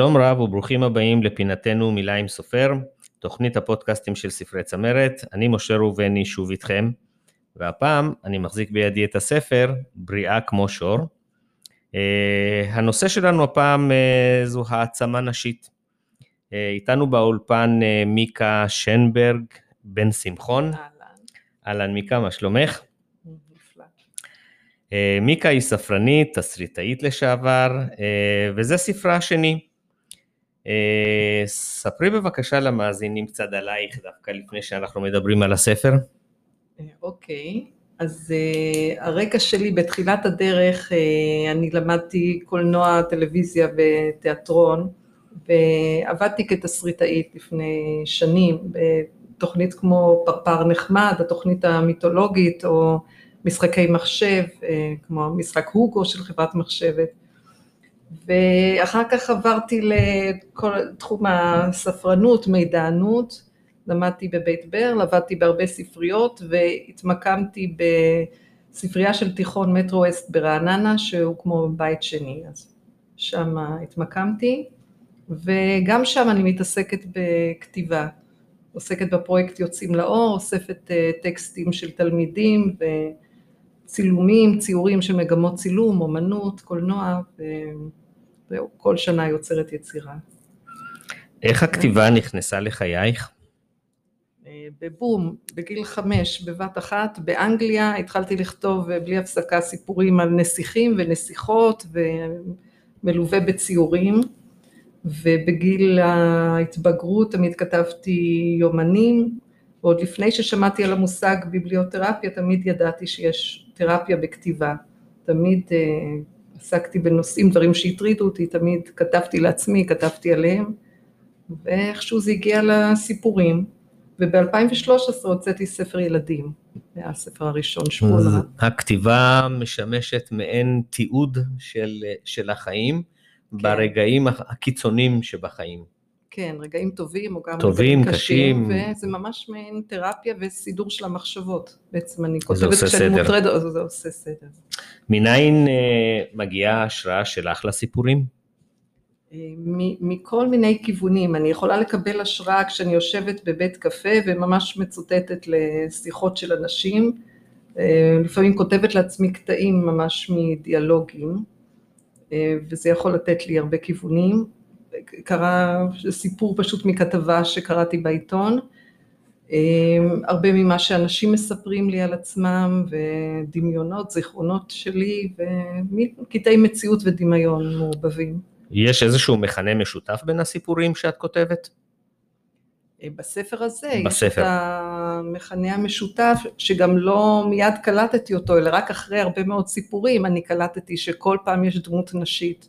שלום רב וברוכים הבאים לפינתנו מילה עם סופר, תוכנית הפודקאסטים של ספרי צמרת. אני משה ראובני שוב איתכם, והפעם אני מחזיק בידי את הספר בריאה כמו שור. Uh, הנושא שלנו הפעם uh, זו העצמה נשית. Uh, איתנו באולפן uh, מיקה שנברג, בן שמחון. אהלן. אהלן מיקה, מה שלומך? מיקה היא ספרנית, תסריטאית לשעבר, וזה ספרה השני. אה, ספרי בבקשה למאזינים קצת עלייך דווקא לפני שאנחנו מדברים על הספר. אוקיי, אז uh, הרקע שלי בתחילת הדרך, אני למדתי קולנוע, טלוויזיה ותיאטרון, ועבדתי כתסריטאית לפני שנים בתוכנית כמו פרפר נחמד, התוכנית המיתולוגית, או משחקי מחשב, אה, כמו משחק הוגו של חברת מחשבת. ואחר כך עברתי לכל תחום הספרנות, מידענות, למדתי בבית ברל, עבדתי בהרבה ספריות והתמקמתי בספרייה של תיכון מטרו אסט ברעננה, שהוא כמו בית שני, אז שם התמקמתי, וגם שם אני מתעסקת בכתיבה, עוסקת בפרויקט יוצאים לאור, אוספת אה, טקסטים של תלמידים צילומים, ציורים של מגמות צילום, אומנות, קולנוע, וכל שנה יוצרת יצירה. איך הכתיבה נכנסה לחייך? אה, בבום, בגיל חמש, בבת אחת, באנגליה, התחלתי לכתוב בלי הפסקה סיפורים על נסיכים ונסיכות, ומלווה בציורים, ובגיל ההתבגרות תמיד כתבתי יומנים, ועוד לפני ששמעתי על המושג ביבליותרפיה, תמיד ידעתי שיש תרפיה בכתיבה. תמיד uh, עסקתי בנושאים, דברים שהטרידו אותי, תמיד כתבתי לעצמי, כתבתי עליהם, ואיכשהו זה הגיע לסיפורים. וב-2013 הוצאתי ספר ילדים, זה היה הספר הראשון, שמונה. הכתיבה משמשת מעין תיעוד של, של החיים כן. ברגעים הקיצוניים שבחיים. כן, רגעים טובים או גם טובים, קשים, קשים, וזה ממש מעין תרפיה וסידור של המחשבות. בעצם אני כותבת כשאני מוטרדת, זה עושה סדר. מניין אה, מגיעה ההשראה שלך לסיפורים? אה, מכל מיני כיוונים, אני יכולה לקבל השראה כשאני יושבת בבית קפה וממש מצוטטת לשיחות של אנשים, אה, לפעמים כותבת לעצמי קטעים ממש מדיאלוגים, וזה יכול לתת לי הרבה כיוונים. קרה סיפור פשוט מכתבה שקראתי בעיתון, הרבה ממה שאנשים מספרים לי על עצמם ודמיונות, זיכרונות שלי וקטעי מציאות ודמיון מעורבבים. יש איזשהו מכנה משותף בין הסיפורים שאת כותבת? אה, בספר הזה, בספר. יש את המכנה המשותף שגם לא מיד קלטתי אותו, אלא רק אחרי הרבה מאוד סיפורים אני קלטתי שכל פעם יש דמות נשית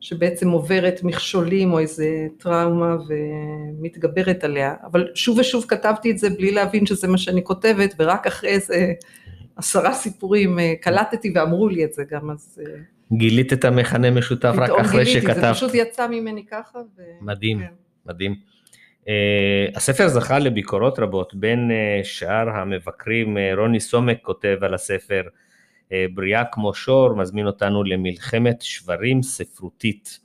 שבעצם עוברת מכשולים או איזה טראומה ומתגברת עליה, אבל שוב ושוב כתבתי את זה בלי להבין שזה מה שאני כותבת, ורק אחרי איזה עשרה סיפורים אה, קלטתי ואמרו לי את זה גם, אז... אה, גילית את המכנה משותף רק אחרי גיליתי, שכתבת. זה פשוט יצא ממני ככה. ו... מדהים, כן. מדהים. Uh, הספר זכה לביקורות רבות, בין uh, שאר המבקרים, uh, רוני סומק כותב על הספר, בריאה כמו שור מזמין אותנו למלחמת שברים ספרותית.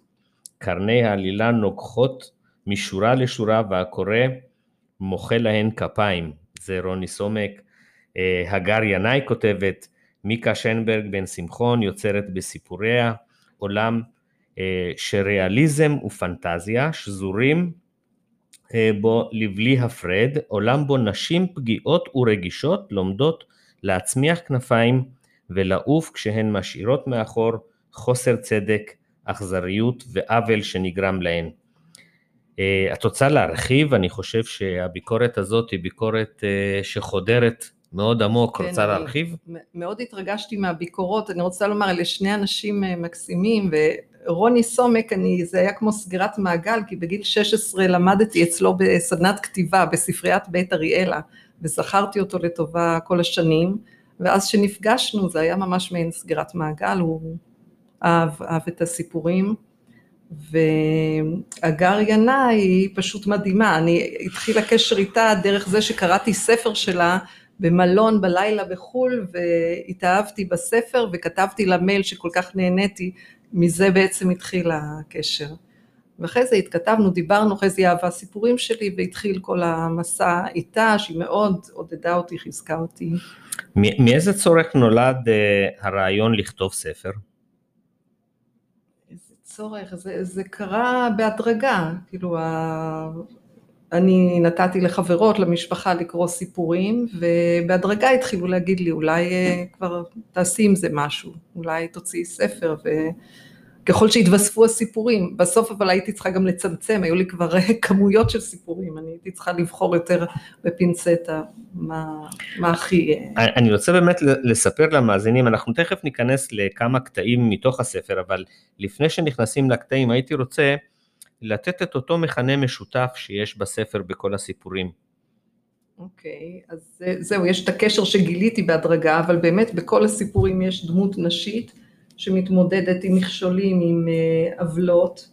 קרני העלילה נוגחות משורה לשורה והקורא מוחא להן כפיים. זה רוני סומק. אה, הגר ינאי כותבת, מיקה שנברג בן שמחון יוצרת בסיפוריה עולם אה, שריאליזם ופנטזיה שזורים בו לבלי הפרד, עולם בו נשים פגיעות ורגישות לומדות להצמיח כנפיים ולעוף כשהן משאירות מאחור חוסר צדק, אכזריות ועוול שנגרם להן. אה, את רוצה להרחיב? אני חושב שהביקורת הזאת היא ביקורת אה, שחודרת מאוד עמוק, כן, רוצה להרחיב? מאוד התרגשתי מהביקורות, אני רוצה לומר, אלה שני אנשים אה, מקסימים, ורוני סומק, אני, זה היה כמו סגירת מעגל, כי בגיל 16 למדתי אצלו בסדנת כתיבה בספריית בית אריאלה, וזכרתי אותו לטובה כל השנים. ואז שנפגשנו זה היה ממש מעין סגירת מעגל, הוא אהב, אהב את הסיפורים. והגר ינאי היא פשוט מדהימה, אני התחילה קשר איתה דרך זה שקראתי ספר שלה במלון בלילה בחו"ל והתאהבתי בספר וכתבתי לה מייל שכל כך נהניתי, מזה בעצם התחיל הקשר. ואחרי זה התכתבנו, דיברנו, אחרי זה היא אהבה סיפורים שלי, והתחיל כל המסע איתה, שהיא מאוד עודדה אותי, חיזקה אותי. מאיזה צורך נולד uh, הרעיון לכתוב ספר? איזה צורך, זה, זה קרה בהדרגה, כאילו, ה... אני נתתי לחברות, למשפחה לקרוא סיפורים, ובהדרגה התחילו להגיד לי, אולי uh, כבר תעשי עם זה משהו, אולי תוציאי ספר, ו... ככל שהתווספו הסיפורים, בסוף אבל הייתי צריכה גם לצמצם, היו לי כבר כמויות של סיפורים, אני הייתי צריכה לבחור יותר בפינצטה מה, מה הכי... אה, אני רוצה באמת לספר למאזינים, אנחנו תכף ניכנס לכמה קטעים מתוך הספר, אבל לפני שנכנסים לקטעים הייתי רוצה לתת את אותו מכנה משותף שיש בספר בכל הסיפורים. אוקיי, okay, אז זהו, יש את הקשר שגיליתי בהדרגה, אבל באמת בכל הסיפורים יש דמות נשית. שמתמודדת עם מכשולים, עם אה, עוולות.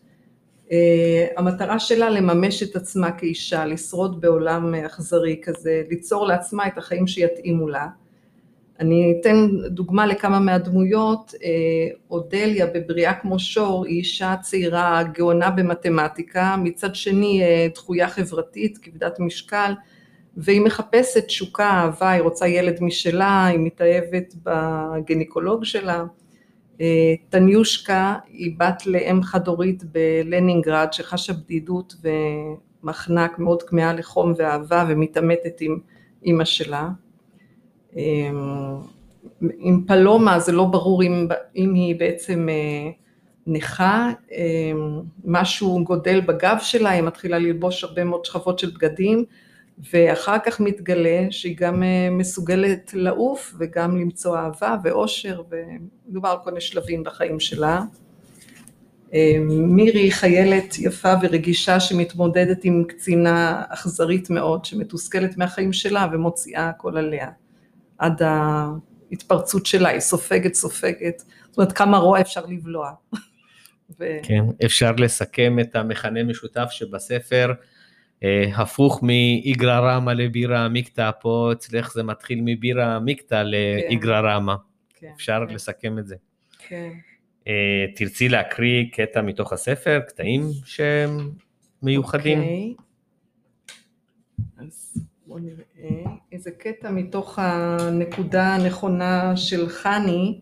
אה, המטרה שלה לממש את עצמה כאישה, לשרוד בעולם אכזרי כזה, ליצור לעצמה את החיים שיתאימו לה. אני אתן דוגמה לכמה מהדמויות, אה, אודליה בבריאה כמו שור היא אישה צעירה גאונה במתמטיקה, מצד שני דחויה חברתית, כבדת משקל, והיא מחפשת תשוקה, אהבה, היא רוצה ילד משלה, היא מתאהבת בגניקולוג שלה. טניושקה היא בת לאם חד-הורית בלנינגרד שחשה בדידות ומחנק מאוד כמהה לחום ואהבה ומתעמתת עם אימא שלה. עם פלומה זה לא ברור אם, אם היא בעצם אה, נכה, משהו גודל בגב שלה, היא מתחילה ללבוש הרבה מאוד שכבות של בגדים, ואחר כך מתגלה שהיא גם אה, מסוגלת לעוף וגם למצוא אהבה ואושר, ומדובר על כל מיני שלבים בחיים שלה. אה, מירי היא חיילת יפה ורגישה שמתמודדת עם קצינה אכזרית מאוד, שמתוסכלת מהחיים שלה ומוציאה הכל עליה. עד ההתפרצות שלה, היא סופגת, סופגת, זאת אומרת כמה רוע אפשר לבלוע. ו... כן, אפשר לסכם את המכנה משותף שבספר, הפוך מאיגרא רמא לבירה עמיקתא, פה אצלך זה מתחיל מבירה עמיקתא לאיגרא רמא. כן, אפשר כן. לסכם את זה. כן. אה, תרצי להקריא קטע מתוך הספר, קטעים שהם מיוחדים? אוקיי. אז בואו נראה איזה קטע מתוך הנקודה הנכונה של חני,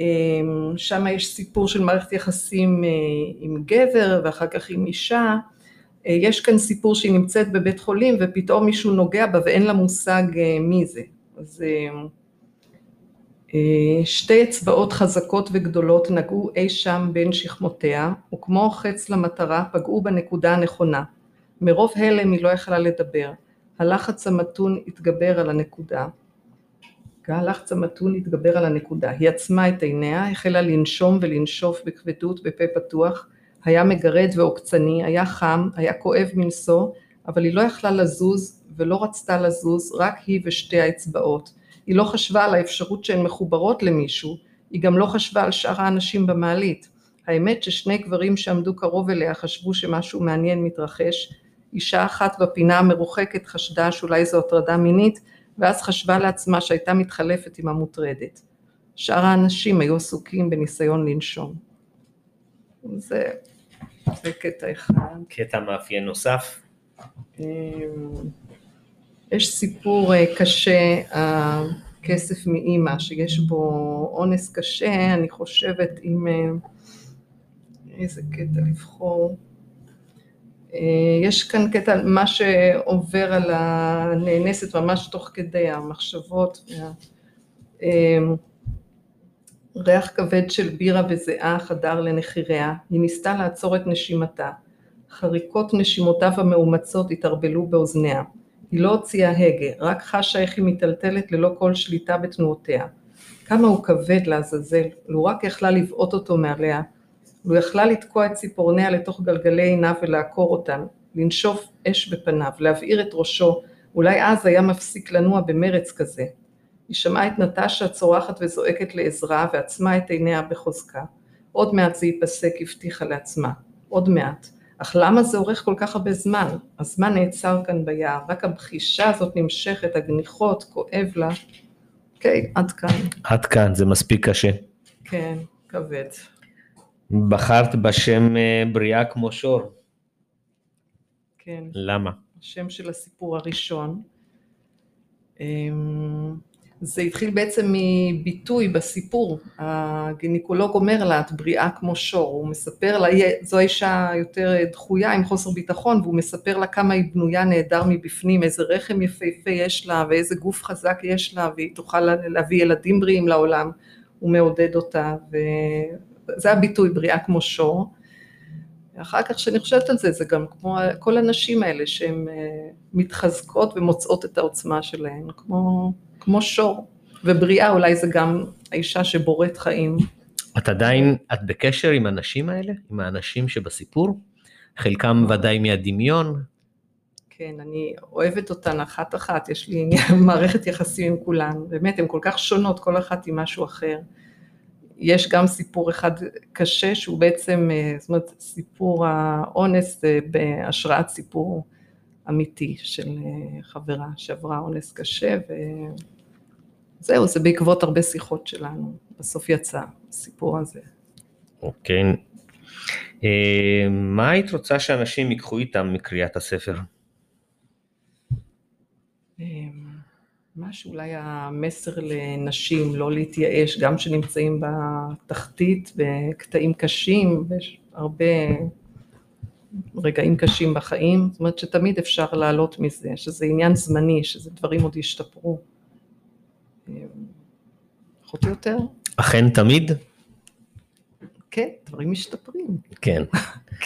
אה, שם יש סיפור של מערכת יחסים עם גבר ואחר כך עם אישה, אה, יש כאן סיפור שהיא נמצאת בבית חולים ופתאום מישהו נוגע בה ואין לה מושג אה, מי זה. אז אה, שתי אצבעות חזקות וגדולות נגעו אי שם בין שכמותיה, וכמו חץ למטרה פגעו בנקודה הנכונה. מרוב הלם היא לא יכלה לדבר. הלחץ המתון התגבר על הנקודה. הלחץ המתון התגבר על הנקודה. היא עצמה את עיניה, החלה לנשום ולנשוף בכבדות בפה פתוח, היה מגרד ועוקצני, היה חם, היה כואב מנשוא, אבל היא לא יכלה לזוז ולא רצתה לזוז, רק היא ושתי האצבעות. היא לא חשבה על האפשרות שהן מחוברות למישהו, היא גם לא חשבה על שאר האנשים במעלית. האמת ששני גברים שעמדו קרוב אליה חשבו שמשהו מעניין מתרחש, אישה אחת בפינה המרוחקת חשדה שאולי זו הטרדה מינית, ואז חשבה לעצמה שהייתה מתחלפת עם המוטרדת. שאר האנשים היו עסוקים בניסיון לנשום. זה זה קטע אחד. קטע מאפיין נוסף? אמ, יש סיפור אה, קשה, הכסף מאימא, שיש בו אונס קשה, אני חושבת עם... אה, איזה קטע לבחור. אה, יש כאן קטע, מה שעובר על הנאנסת ממש תוך כדי המחשבות. אמ, ריח כבד של בירה וזיעה חדר לנחיריה, היא ניסתה לעצור את נשימתה. חריקות נשימותיו המאומצות התערבלו באוזניה. היא לא הוציאה הגה, רק חשה איך היא מיטלטלת ללא כל שליטה בתנועותיה. כמה הוא כבד לעזאזל, לו רק יכלה לבעוט אותו מעליה, לו יכלה לתקוע את ציפורניה לתוך גלגלי עיניו ולעקור אותן, לנשוף אש בפניו, להבעיר את ראשו, אולי אז היה מפסיק לנוע במרץ כזה. היא שמעה את נטשה צורחת וזועקת לעזרה ועצמה את עיניה בחוזקה. עוד מעט זה ייפסק, הבטיחה לעצמה. עוד מעט. אך למה זה אורך כל כך הרבה זמן? הזמן נעצר כאן ביער, רק הבחישה הזאת נמשכת, הגניחות, כואב לה. אוקיי, עד כאן. עד כאן, זה מספיק קשה. כן, כבד. בחרת בשם אה, בריאה כמו שור, כן. למה? השם של הסיפור הראשון. זה התחיל בעצם מביטוי בסיפור. הגינקולוג אומר לה, את בריאה כמו שור. הוא מספר לה, זו האישה יותר דחויה עם חוסר ביטחון, והוא מספר לה כמה היא בנויה נהדר מבפנים, איזה רחם יפהפה יש לה, ואיזה גוף חזק יש לה, והיא תוכל להביא ילדים בריאים לעולם. הוא מעודד אותה, וזה הביטוי, בריאה כמו שור. ואחר כך כשאני חושבת על זה, זה גם כמו כל הנשים האלה שהן אה, מתחזקות ומוצאות את העוצמה שלהן, כמו, כמו שור. ובריאה אולי זה גם האישה שבוראת חיים. את עדיין, את בקשר עם הנשים האלה? עם האנשים שבסיפור? חלקם ודאי מהדמיון? כן, אני אוהבת אותן אחת-אחת, יש לי מערכת יחסים עם כולן, באמת, הן כל כך שונות, כל אחת עם משהו אחר. יש גם סיפור אחד קשה שהוא בעצם, אה, זאת אומרת, סיפור האונס אה, בהשראת סיפור אמיתי של אה, חברה שעברה אונס קשה וזהו, זה בעקבות הרבה שיחות שלנו, בסוף יצא הסיפור הזה. אוקיי. מה היית רוצה שאנשים ייקחו איתם מקריאת הספר? מה שאולי המסר לנשים, לא להתייאש, גם שנמצאים בתחתית בקטעים קשים, ויש הרבה רגעים קשים בחיים, זאת אומרת שתמיד אפשר לעלות מזה, שזה עניין זמני, שזה דברים עוד ישתפרו. פחות או יותר. אכן תמיד? כן, דברים משתפרים. כן.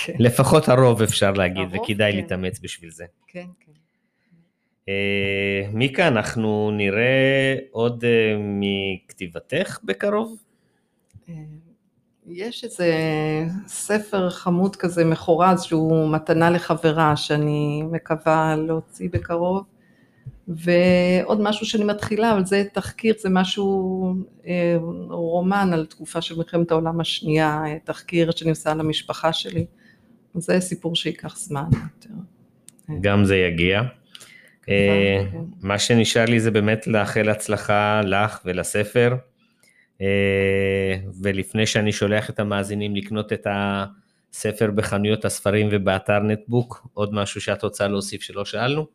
כן. לפחות הרוב אפשר להגיד, הרוב, וכדאי כן. להתאמץ בשביל זה. כן, כן. אה, מיקה, אנחנו נראה עוד אה, מכתיבתך בקרוב? אה, יש איזה ספר חמוד כזה מחורז שהוא מתנה לחברה שאני מקווה להוציא בקרוב ועוד משהו שאני מתחילה, אבל זה תחקיר, זה משהו, רומן על תקופה של מלחמת העולם השנייה, תחקיר שאני עושה על המשפחה שלי, זה סיפור שייקח זמן יותר. גם זה יגיע. אה, כן. מה שנשאר לי זה באמת לאחל הצלחה לך ולספר, אה, ולפני שאני שולח את המאזינים לקנות את הספר בחנויות הספרים ובאתר נטבוק, עוד משהו שאת רוצה להוסיף שלא שאלנו?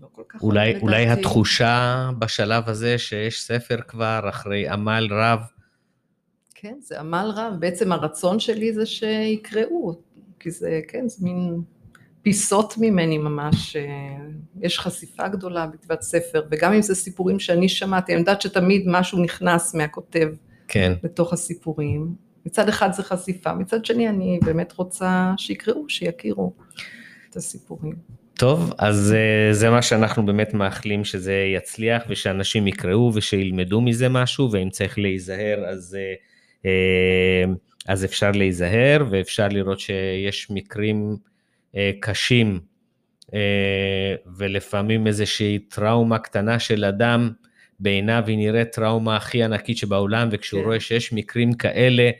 לא אולי, אולי התחושה בשלב הזה שיש ספר כבר אחרי עמל רב. כן, זה עמל רב, בעצם הרצון שלי זה שיקראו, כי זה, כן, זה מין פיסות ממני ממש, אה, יש חשיפה גדולה בכתיבת ספר, וגם אם זה סיפורים שאני שמעתי, אני יודעת שתמיד משהו נכנס מהכותב כן. לתוך הסיפורים. מצד אחד זה חשיפה, מצד שני אני באמת רוצה שיקראו, שיכירו את הסיפורים. טוב, אז אה, זה מה שאנחנו באמת מאחלים שזה יצליח ושאנשים יקראו ושילמדו מזה משהו, ואם צריך להיזהר אז, אה, אז אפשר להיזהר ואפשר לראות שיש מקרים אה, קשים אה, ולפעמים איזושהי טראומה קטנה של אדם, בעיניו היא נראית טראומה הכי ענקית שבעולם, וכשהוא כן. רואה שיש מקרים כאלה אה,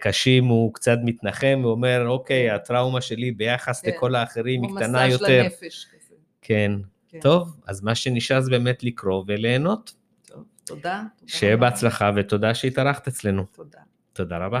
קשים, הוא קצת מתנחם ואומר, אוקיי, כן. הטראומה שלי ביחס כן. לכל האחרים היא קטנה יותר. הוא מסע של הנפש כזה. כן. כן. טוב, אז מה שנשאר זה באמת לקרוא וליהנות. טוב, תודה. שיהיה בהצלחה ותודה שהתארחת אצלנו. תודה. תודה רבה.